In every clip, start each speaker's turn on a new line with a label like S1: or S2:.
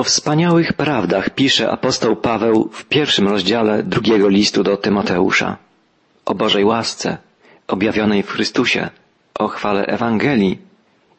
S1: O wspaniałych prawdach pisze apostoł Paweł w pierwszym rozdziale drugiego listu do Tymoteusza. O Bożej łasce, objawionej w Chrystusie, o chwale Ewangelii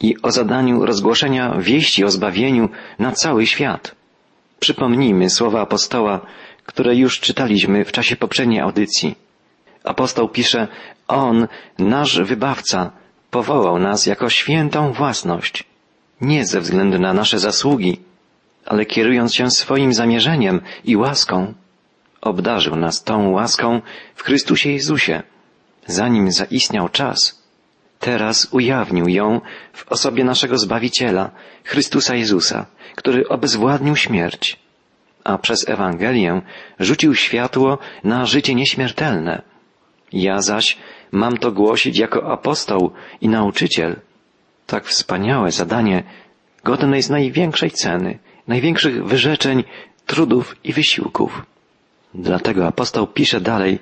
S1: i o zadaniu rozgłoszenia wieści o zbawieniu na cały świat. Przypomnijmy słowa apostoła, które już czytaliśmy w czasie poprzedniej audycji. Apostoł pisze, On, nasz wybawca, powołał nas jako świętą własność, nie ze względu na nasze zasługi, ale kierując się swoim zamierzeniem i łaską, obdarzył nas tą łaską w Chrystusie Jezusie, zanim zaistniał czas. Teraz ujawnił ją w osobie naszego Zbawiciela, Chrystusa Jezusa, który obezwładnił śmierć, a przez Ewangelię rzucił światło na życie nieśmiertelne. Ja zaś mam to głosić jako apostoł i nauczyciel. Tak wspaniałe zadanie, godne jest największej ceny, największych wyrzeczeń, trudów i wysiłków. Dlatego apostoł pisze dalej,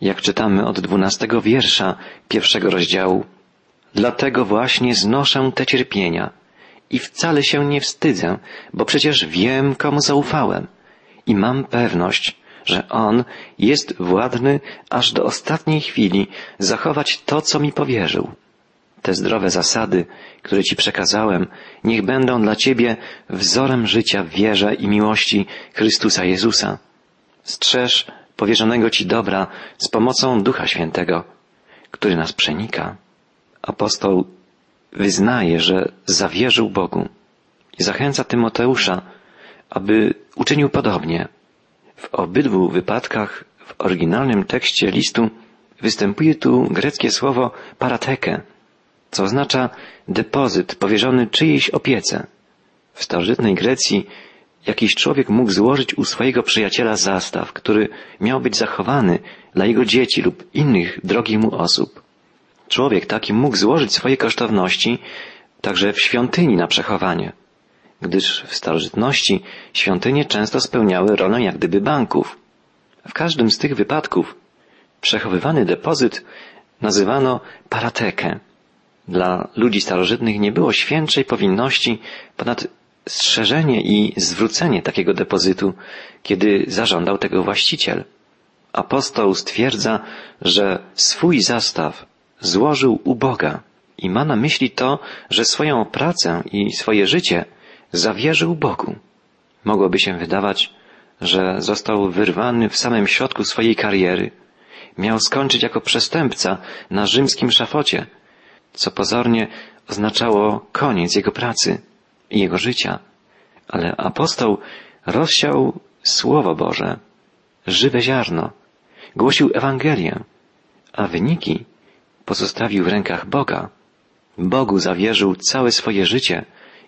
S1: jak czytamy od dwunastego wiersza pierwszego rozdziału. Dlatego właśnie znoszę te cierpienia i wcale się nie wstydzę, bo przecież wiem, komu zaufałem i mam pewność, że On jest władny aż do ostatniej chwili zachować to, co mi powierzył. Te zdrowe zasady, które Ci przekazałem, niech będą dla Ciebie wzorem życia w wierze i miłości Chrystusa Jezusa. Strzeż powierzonego Ci dobra z pomocą Ducha Świętego, który nas przenika. Apostoł wyznaje, że zawierzył Bogu i zachęca Tymoteusza, aby uczynił podobnie. W obydwu wypadkach w oryginalnym tekście listu występuje tu greckie słowo parateke, co oznacza depozyt powierzony czyjejś opiece. W starożytnej Grecji jakiś człowiek mógł złożyć u swojego przyjaciela zastaw, który miał być zachowany dla jego dzieci lub innych drogich mu osób. Człowiek taki mógł złożyć swoje kosztowności także w świątyni na przechowanie gdyż w starożytności świątynie często spełniały rolę jak gdyby banków. W każdym z tych wypadków przechowywany depozyt nazywano paratekę. Dla ludzi starożytnych nie było świętszej powinności ponad strzeżenie i zwrócenie takiego depozytu, kiedy zażądał tego właściciel. Apostoł stwierdza, że swój zastaw złożył u Boga i ma na myśli to, że swoją pracę i swoje życie zawierzył Bogu. Mogłoby się wydawać, że został wyrwany w samym środku swojej kariery. Miał skończyć jako przestępca na rzymskim szafocie, co pozornie oznaczało koniec jego pracy i jego życia. Ale apostoł rozsiał Słowo Boże, żywe ziarno, głosił Ewangelię, a wyniki pozostawił w rękach Boga. Bogu zawierzył całe swoje życie,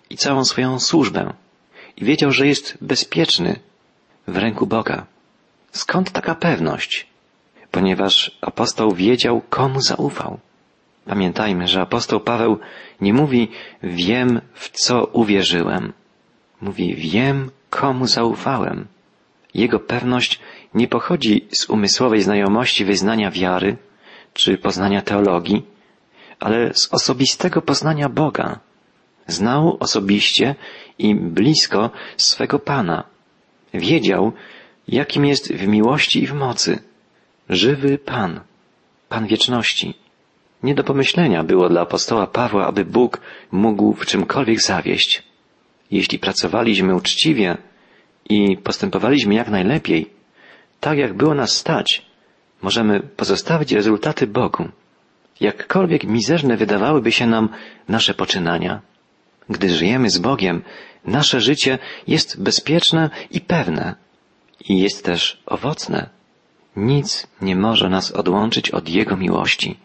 S1: i całą swoją służbę i wiedział, że jest bezpieczny w ręku Boga. Skąd taka pewność? Ponieważ apostoł wiedział, komu zaufał. Pamiętajmy, że apostoł Paweł nie mówi wiem, w co uwierzyłem. Mówi wiem, komu zaufałem. Jego pewność nie pochodzi z umysłowej znajomości wyznania wiary czy poznania teologii, ale z osobistego poznania Boga. Znał osobiście i blisko swego Pana. Wiedział, jakim jest w miłości i w mocy. Żywy Pan, Pan wieczności. Nie do pomyślenia było dla apostoła Pawła, aby Bóg mógł w czymkolwiek zawieść. Jeśli pracowaliśmy uczciwie i postępowaliśmy jak najlepiej, tak jak było nas stać, możemy pozostawić rezultaty Bogu. Jakkolwiek mizerne wydawałyby się nam nasze poczynania, gdy żyjemy z Bogiem, nasze życie jest bezpieczne i pewne i jest też owocne. Nic nie może nas odłączyć od Jego miłości.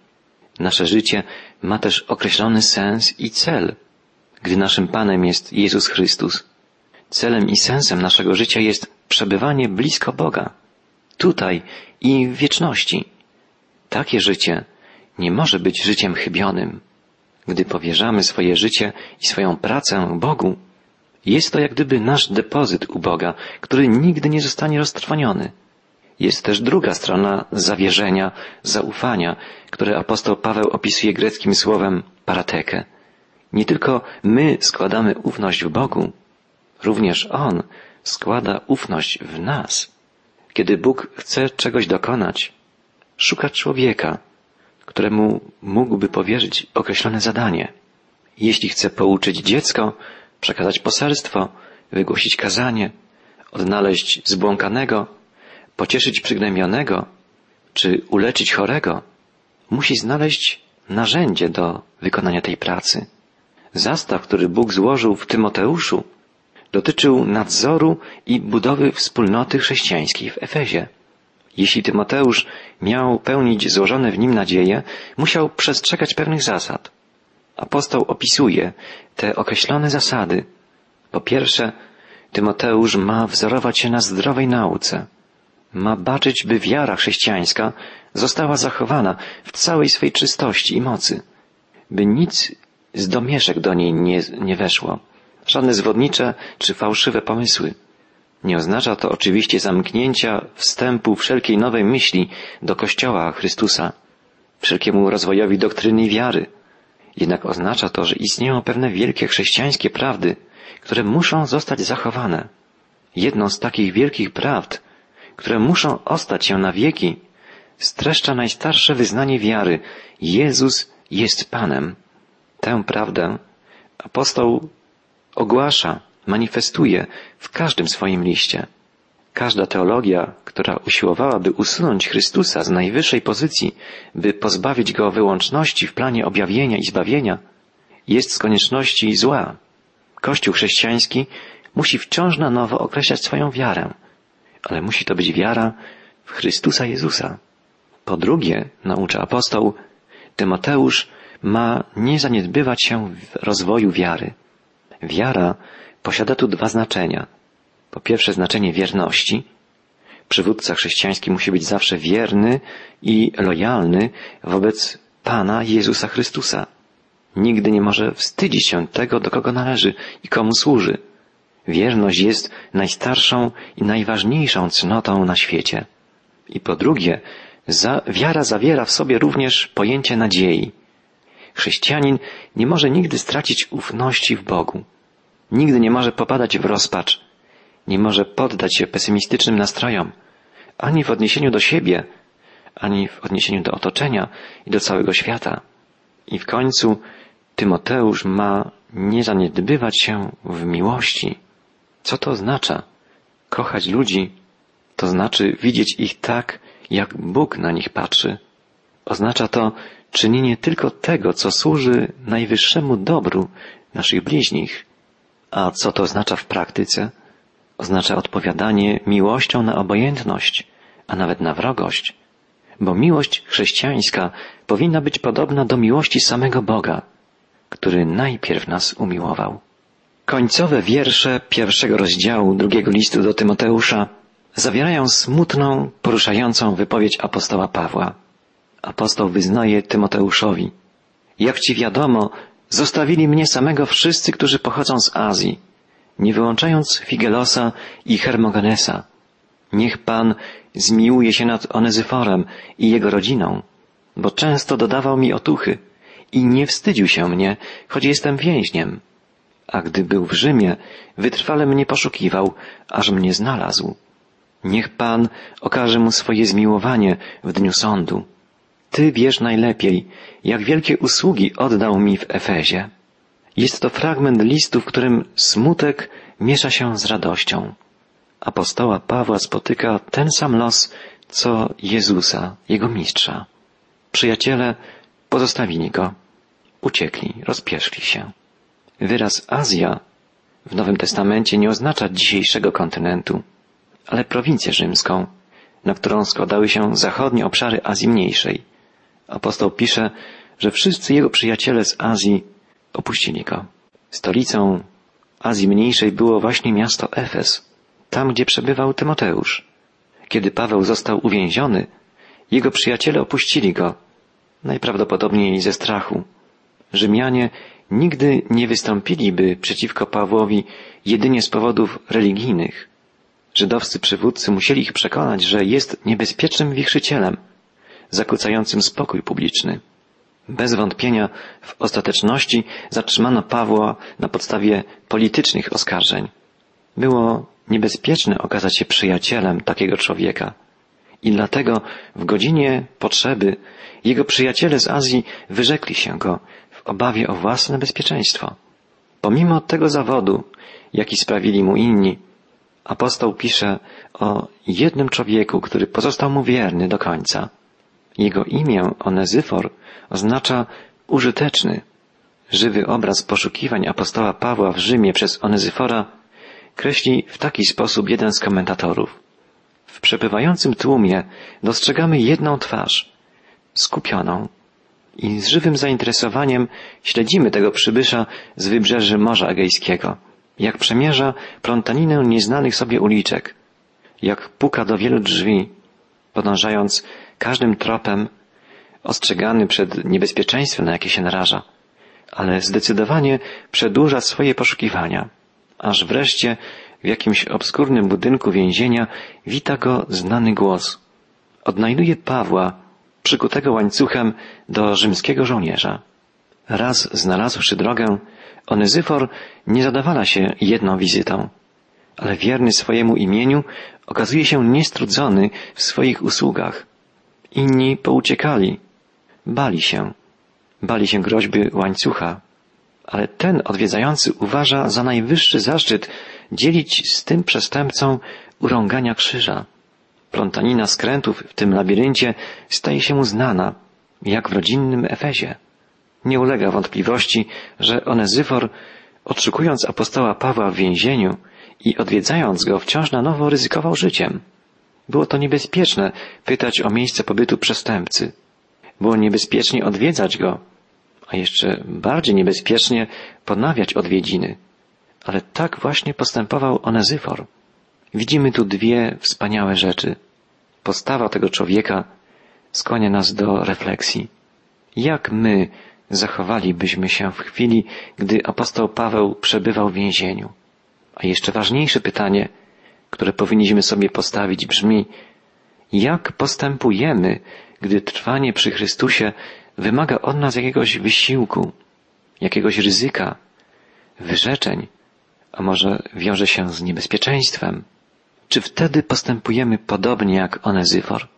S1: Nasze życie ma też określony sens i cel, gdy naszym Panem jest Jezus Chrystus. Celem i sensem naszego życia jest przebywanie blisko Boga, tutaj i w wieczności. Takie życie nie może być życiem chybionym. Gdy powierzamy swoje życie i swoją pracę Bogu, jest to jak gdyby nasz depozyt u Boga, który nigdy nie zostanie roztrwoniony. Jest też druga strona zawierzenia, zaufania, które apostoł Paweł opisuje greckim słowem paratekę. Nie tylko my składamy ufność w Bogu, również On składa ufność w nas. Kiedy Bóg chce czegoś dokonać, szuka człowieka, któremu mógłby powierzyć określone zadanie. Jeśli chce pouczyć dziecko, przekazać poselstwo, wygłosić kazanie, odnaleźć zbłąkanego, pocieszyć przygnębionego, czy uleczyć chorego, musi znaleźć narzędzie do wykonania tej pracy. Zastaw, który Bóg złożył w Tymoteuszu, dotyczył nadzoru i budowy wspólnoty chrześcijańskiej w Efezie. Jeśli Tymoteusz miał pełnić złożone w nim nadzieje, musiał przestrzegać pewnych zasad. Apostoł opisuje te określone zasady. Po pierwsze, Tymoteusz ma wzorować się na zdrowej nauce. Ma baczyć, by wiara chrześcijańska została zachowana w całej swej czystości i mocy, by nic z domieszek do niej nie, nie weszło, żadne zwodnicze czy fałszywe pomysły. Nie oznacza to oczywiście zamknięcia wstępu wszelkiej nowej myśli do Kościoła Chrystusa, wszelkiemu rozwojowi doktryny wiary. Jednak oznacza to, że istnieją pewne wielkie chrześcijańskie prawdy, które muszą zostać zachowane. Jedną z takich wielkich prawd, które muszą ostać się na wieki, streszcza najstarsze wyznanie wiary. Jezus jest Panem. Tę prawdę apostoł ogłasza, manifestuje w każdym swoim liście. Każda teologia, która usiłowałaby usunąć Chrystusa z najwyższej pozycji, by pozbawić go wyłączności w planie objawienia i zbawienia, jest z konieczności zła. Kościół chrześcijański musi wciąż na nowo określać swoją wiarę, ale musi to być wiara w Chrystusa Jezusa. Po drugie, naucza apostoł, Tymoteusz ma nie zaniedbywać się w rozwoju wiary. Wiara posiada tu dwa znaczenia. Po pierwsze znaczenie wierności. Przywódca chrześcijański musi być zawsze wierny i lojalny wobec Pana Jezusa Chrystusa. Nigdy nie może wstydzić się tego, do kogo należy i komu służy. Wierność jest najstarszą i najważniejszą cnotą na świecie. I po drugie, za, wiara zawiera w sobie również pojęcie nadziei. Chrześcijanin nie może nigdy stracić ufności w Bogu. Nigdy nie może popadać w rozpacz. Nie może poddać się pesymistycznym nastrojom, ani w odniesieniu do siebie, ani w odniesieniu do otoczenia i do całego świata. I w końcu Tymoteusz ma nie zaniedbywać się w miłości. Co to oznacza? Kochać ludzi to znaczy widzieć ich tak, jak Bóg na nich patrzy. Oznacza to czynienie tylko tego, co służy najwyższemu dobru naszych bliźnich. A co to oznacza w praktyce? Oznacza odpowiadanie miłością na obojętność, a nawet na wrogość. Bo miłość chrześcijańska powinna być podobna do miłości samego Boga, który najpierw nas umiłował. Końcowe wiersze pierwszego rozdziału drugiego listu do Tymoteusza zawierają smutną, poruszającą wypowiedź apostoła Pawła. Apostoł wyznaje Tymoteuszowi. Jak ci wiadomo, zostawili mnie samego wszyscy, którzy pochodzą z Azji, nie wyłączając Figelosa i Hermogenesa. Niech Pan zmiłuje się nad Onezyforem i jego rodziną, bo często dodawał mi otuchy i nie wstydził się mnie, choć jestem więźniem. A gdy był w Rzymie, wytrwale mnie poszukiwał, aż mnie znalazł. Niech Pan okaże mu swoje zmiłowanie w dniu sądu. Ty wiesz najlepiej, jak wielkie usługi oddał mi w Efezie. Jest to fragment listu, w którym smutek miesza się z radością. Apostoła Pawła spotyka ten sam los, co Jezusa, jego mistrza. Przyjaciele pozostawili go, uciekli, rozpieszli się. Wyraz Azja w Nowym Testamencie nie oznacza dzisiejszego kontynentu, ale prowincję rzymską, na którą składały się zachodnie obszary Azji Mniejszej. Apostoł pisze, że wszyscy jego przyjaciele z Azji opuścili go. Stolicą Azji Mniejszej było właśnie miasto Efes, tam gdzie przebywał Tymoteusz. Kiedy Paweł został uwięziony, jego przyjaciele opuścili go, najprawdopodobniej ze strachu. Rzymianie nigdy nie wystąpiliby przeciwko Pawłowi jedynie z powodów religijnych. Żydowscy przywódcy musieli ich przekonać, że jest niebezpiecznym wichrzycielem, zakłócającym spokój publiczny. Bez wątpienia w ostateczności zatrzymano Pawła na podstawie politycznych oskarżeń. Było niebezpieczne okazać się przyjacielem takiego człowieka. I dlatego w godzinie potrzeby jego przyjaciele z Azji wyrzekli się go obawie o własne bezpieczeństwo. Pomimo tego zawodu, jaki sprawili mu inni, apostoł pisze o jednym człowieku, który pozostał mu wierny do końca. Jego imię Onezyfor oznacza użyteczny. Żywy obraz poszukiwań apostoła Pawła w Rzymie przez Onezyfora kreśli w taki sposób jeden z komentatorów. W przepływającym tłumie dostrzegamy jedną twarz, skupioną, i z żywym zainteresowaniem śledzimy tego przybysza z wybrzeży Morza Egejskiego, jak przemierza plątaninę nieznanych sobie uliczek, jak puka do wielu drzwi, podążając każdym tropem, ostrzegany przed niebezpieczeństwem, na jakie się naraża, ale zdecydowanie przedłuża swoje poszukiwania, aż wreszcie w jakimś obskurnym budynku więzienia wita go znany głos. Odnajduje Pawła, przykutego łańcuchem do rzymskiego żołnierza. Raz znalazłszy drogę, Onyzyfor nie zadawala się jedną wizytą, ale wierny swojemu imieniu okazuje się niestrudzony w swoich usługach. Inni pouciekali, bali się, bali się groźby łańcucha, ale ten odwiedzający uważa za najwyższy zaszczyt dzielić z tym przestępcą urągania krzyża. Plątanina skrętów w tym labiryncie staje się mu znana, jak w rodzinnym Efezie. Nie ulega wątpliwości, że Onezyfor, odszukując apostoła Pawła w więzieniu i odwiedzając go, wciąż na nowo ryzykował życiem. Było to niebezpieczne pytać o miejsce pobytu przestępcy. Było niebezpiecznie odwiedzać go, a jeszcze bardziej niebezpiecznie ponawiać odwiedziny. Ale tak właśnie postępował Onezyfor. Widzimy tu dwie wspaniałe rzeczy. Postawa tego człowieka skłania nas do refleksji. Jak my zachowalibyśmy się w chwili, gdy apostoł Paweł przebywał w więzieniu? A jeszcze ważniejsze pytanie, które powinniśmy sobie postawić brzmi, jak postępujemy, gdy trwanie przy Chrystusie wymaga od nas jakiegoś wysiłku, jakiegoś ryzyka, wyrzeczeń, a może wiąże się z niebezpieczeństwem? Czy wtedy postępujemy podobnie jak Onezyfor?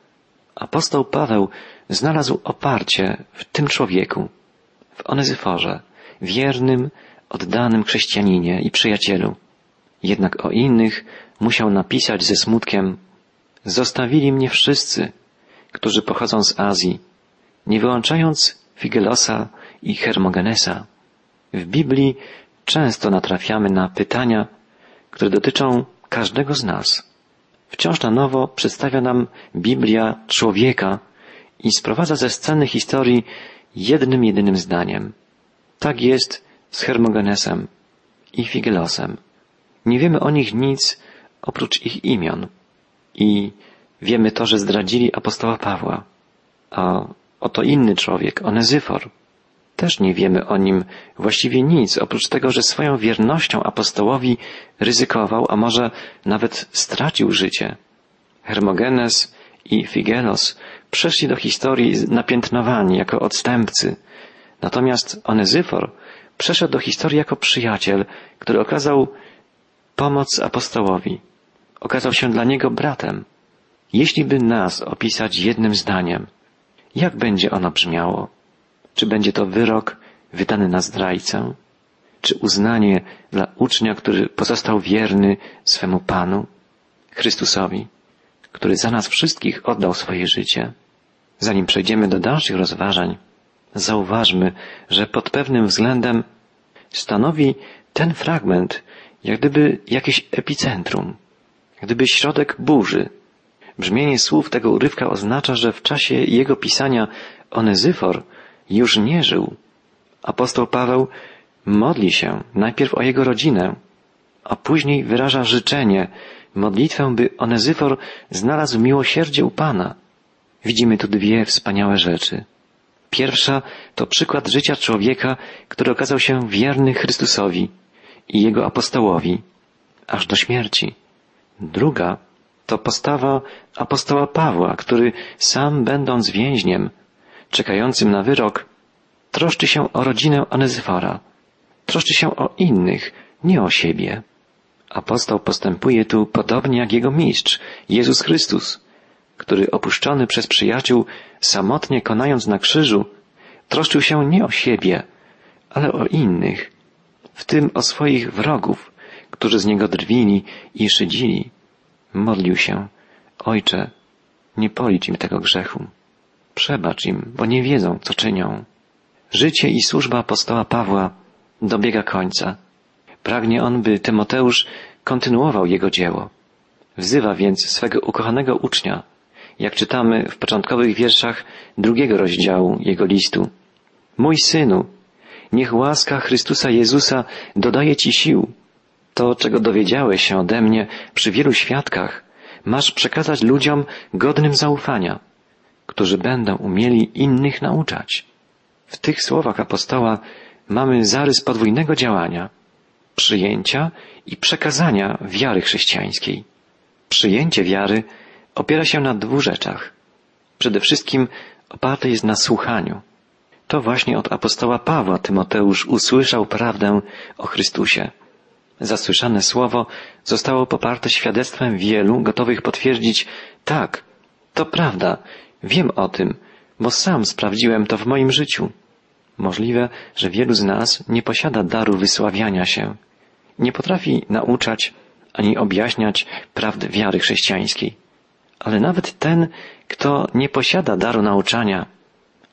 S1: Apostoł Paweł znalazł oparcie w tym człowieku, w Onezyforze, wiernym, oddanym chrześcijaninie i przyjacielu. Jednak o innych musiał napisać ze smutkiem Zostawili mnie wszyscy, którzy pochodzą z Azji, nie wyłączając Figelosa i Hermogenesa. W Biblii często natrafiamy na pytania, które dotyczą każdego z nas. Wciąż na nowo przedstawia nam Biblia człowieka i sprowadza ze sceny historii jednym jedynym zdaniem. Tak jest z Hermogenesem i Figelosem. Nie wiemy o nich nic oprócz ich imion. I wiemy to, że zdradzili apostoła Pawła. A oto inny człowiek, Onezyfor. Też nie wiemy o nim właściwie nic, oprócz tego, że swoją wiernością apostołowi ryzykował, a może nawet stracił życie. Hermogenes i Figelos przeszli do historii napiętnowani jako odstępcy. Natomiast Onezyfor przeszedł do historii jako przyjaciel, który okazał pomoc apostołowi. Okazał się dla niego bratem. Jeśli by nas opisać jednym zdaniem, jak będzie ono brzmiało? Czy będzie to wyrok wydany na zdrajcę? Czy uznanie dla ucznia, który pozostał wierny swemu Panu, Chrystusowi, który za nas wszystkich oddał swoje życie? Zanim przejdziemy do dalszych rozważań, zauważmy, że pod pewnym względem stanowi ten fragment jak gdyby jakieś epicentrum, jak gdyby środek burzy. Brzmienie słów tego urywka oznacza, że w czasie jego pisania Onezyfor już nie żył. Apostoł Paweł modli się najpierw o jego rodzinę, a później wyraża życzenie, modlitwę, by Onezyfor znalazł miłosierdzie u Pana. Widzimy tu dwie wspaniałe rzeczy. Pierwsza to przykład życia człowieka, który okazał się wierny Chrystusowi i jego apostołowi, aż do śmierci. Druga to postawa apostoła Pawła, który sam będąc więźniem, czekającym na wyrok, troszczy się o rodzinę Onezyfora, troszczy się o innych, nie o siebie. Apostoł postępuje tu podobnie jak jego mistrz, Jezus Chrystus, który opuszczony przez przyjaciół, samotnie konając na krzyżu, troszczył się nie o siebie, ale o innych, w tym o swoich wrogów, którzy z niego drwili i szydzili. Modlił się, Ojcze, nie policz im tego grzechu. Przebacz im, bo nie wiedzą, co czynią. Życie i służba apostoła Pawła dobiega końca. Pragnie on, by Tymoteusz kontynuował jego dzieło. Wzywa więc swego ukochanego ucznia, jak czytamy w początkowych wierszach drugiego rozdziału jego listu. Mój synu, niech łaska Chrystusa Jezusa dodaje ci sił. To, czego dowiedziałeś się ode mnie przy wielu świadkach, masz przekazać ludziom godnym zaufania, którzy będą umieli innych nauczać. W tych słowach apostoła mamy zarys podwójnego działania przyjęcia i przekazania wiary chrześcijańskiej. Przyjęcie wiary opiera się na dwóch rzeczach. Przede wszystkim oparte jest na słuchaniu. To właśnie od apostoła Pawła Tymoteusz usłyszał prawdę o Chrystusie. Zasłyszane słowo zostało poparte świadectwem wielu gotowych potwierdzić tak, to prawda, wiem o tym, bo sam sprawdziłem to w moim życiu. Możliwe, że wielu z nas nie posiada daru wysławiania się, nie potrafi nauczać ani objaśniać prawd wiary chrześcijańskiej. Ale nawet ten, kto nie posiada daru nauczania,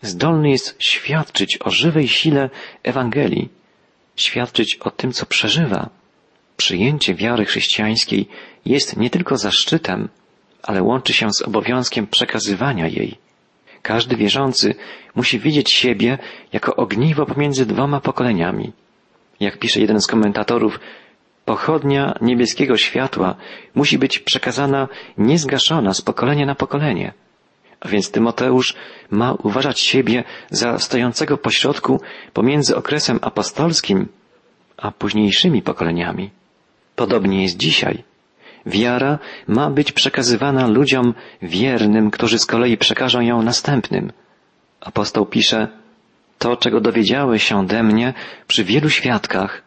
S1: zdolny jest świadczyć o żywej sile Ewangelii, świadczyć o tym, co przeżywa. Przyjęcie wiary chrześcijańskiej jest nie tylko zaszczytem, ale łączy się z obowiązkiem przekazywania jej. Każdy wierzący musi widzieć siebie jako ogniwo pomiędzy dwoma pokoleniami. Jak pisze jeden z komentatorów, pochodnia niebieskiego światła musi być przekazana niezgaszona z pokolenia na pokolenie. A więc Tymoteusz ma uważać siebie za stojącego pośrodku pomiędzy okresem apostolskim a późniejszymi pokoleniami. Podobnie jest dzisiaj. Wiara ma być przekazywana ludziom wiernym, którzy z kolei przekażą ją następnym. Apostoł pisze, to, czego dowiedziałeś się ode mnie przy wielu świadkach,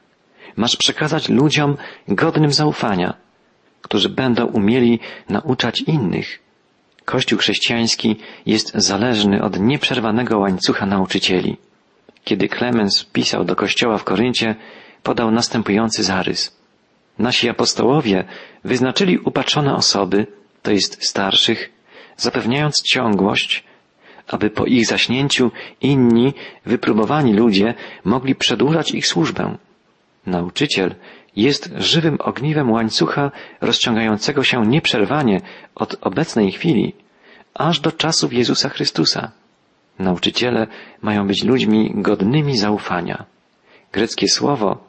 S1: masz przekazać ludziom godnym zaufania, którzy będą umieli nauczać innych. Kościół chrześcijański jest zależny od nieprzerwanego łańcucha nauczycieli. Kiedy Klemens pisał do kościoła w Koryncie, podał następujący zarys. Nasi apostołowie wyznaczyli upatrzone osoby, to jest starszych, zapewniając ciągłość, aby po ich zaśnięciu inni, wypróbowani ludzie mogli przedłużać ich służbę. Nauczyciel jest żywym ogniwem łańcucha rozciągającego się nieprzerwanie od obecnej chwili aż do czasów Jezusa Chrystusa. Nauczyciele mają być ludźmi godnymi zaufania. Greckie słowo,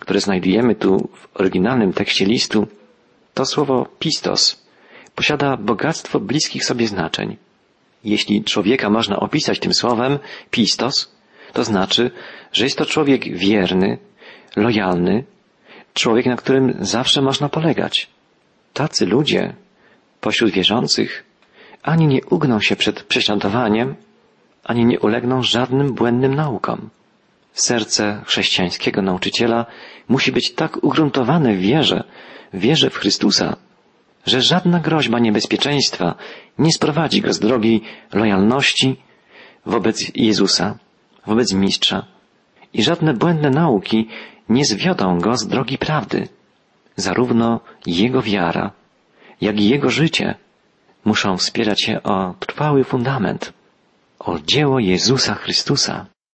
S1: które znajdujemy tu w oryginalnym tekście listu, to słowo pistos. Posiada bogactwo bliskich sobie znaczeń. Jeśli człowieka można opisać tym słowem pistos, to znaczy, że jest to człowiek wierny, lojalny, człowiek, na którym zawsze można polegać. Tacy ludzie pośród wierzących ani nie ugną się przed prześladowaniem, ani nie ulegną żadnym błędnym naukom. Serce chrześcijańskiego nauczyciela musi być tak ugruntowane w wierze, wierze w Chrystusa, że żadna groźba niebezpieczeństwa nie sprowadzi go z drogi lojalności wobec Jezusa, wobec Mistrza i żadne błędne nauki nie zwiodą go z drogi prawdy. Zarówno jego wiara, jak i jego życie muszą wspierać się o trwały fundament, o dzieło Jezusa Chrystusa.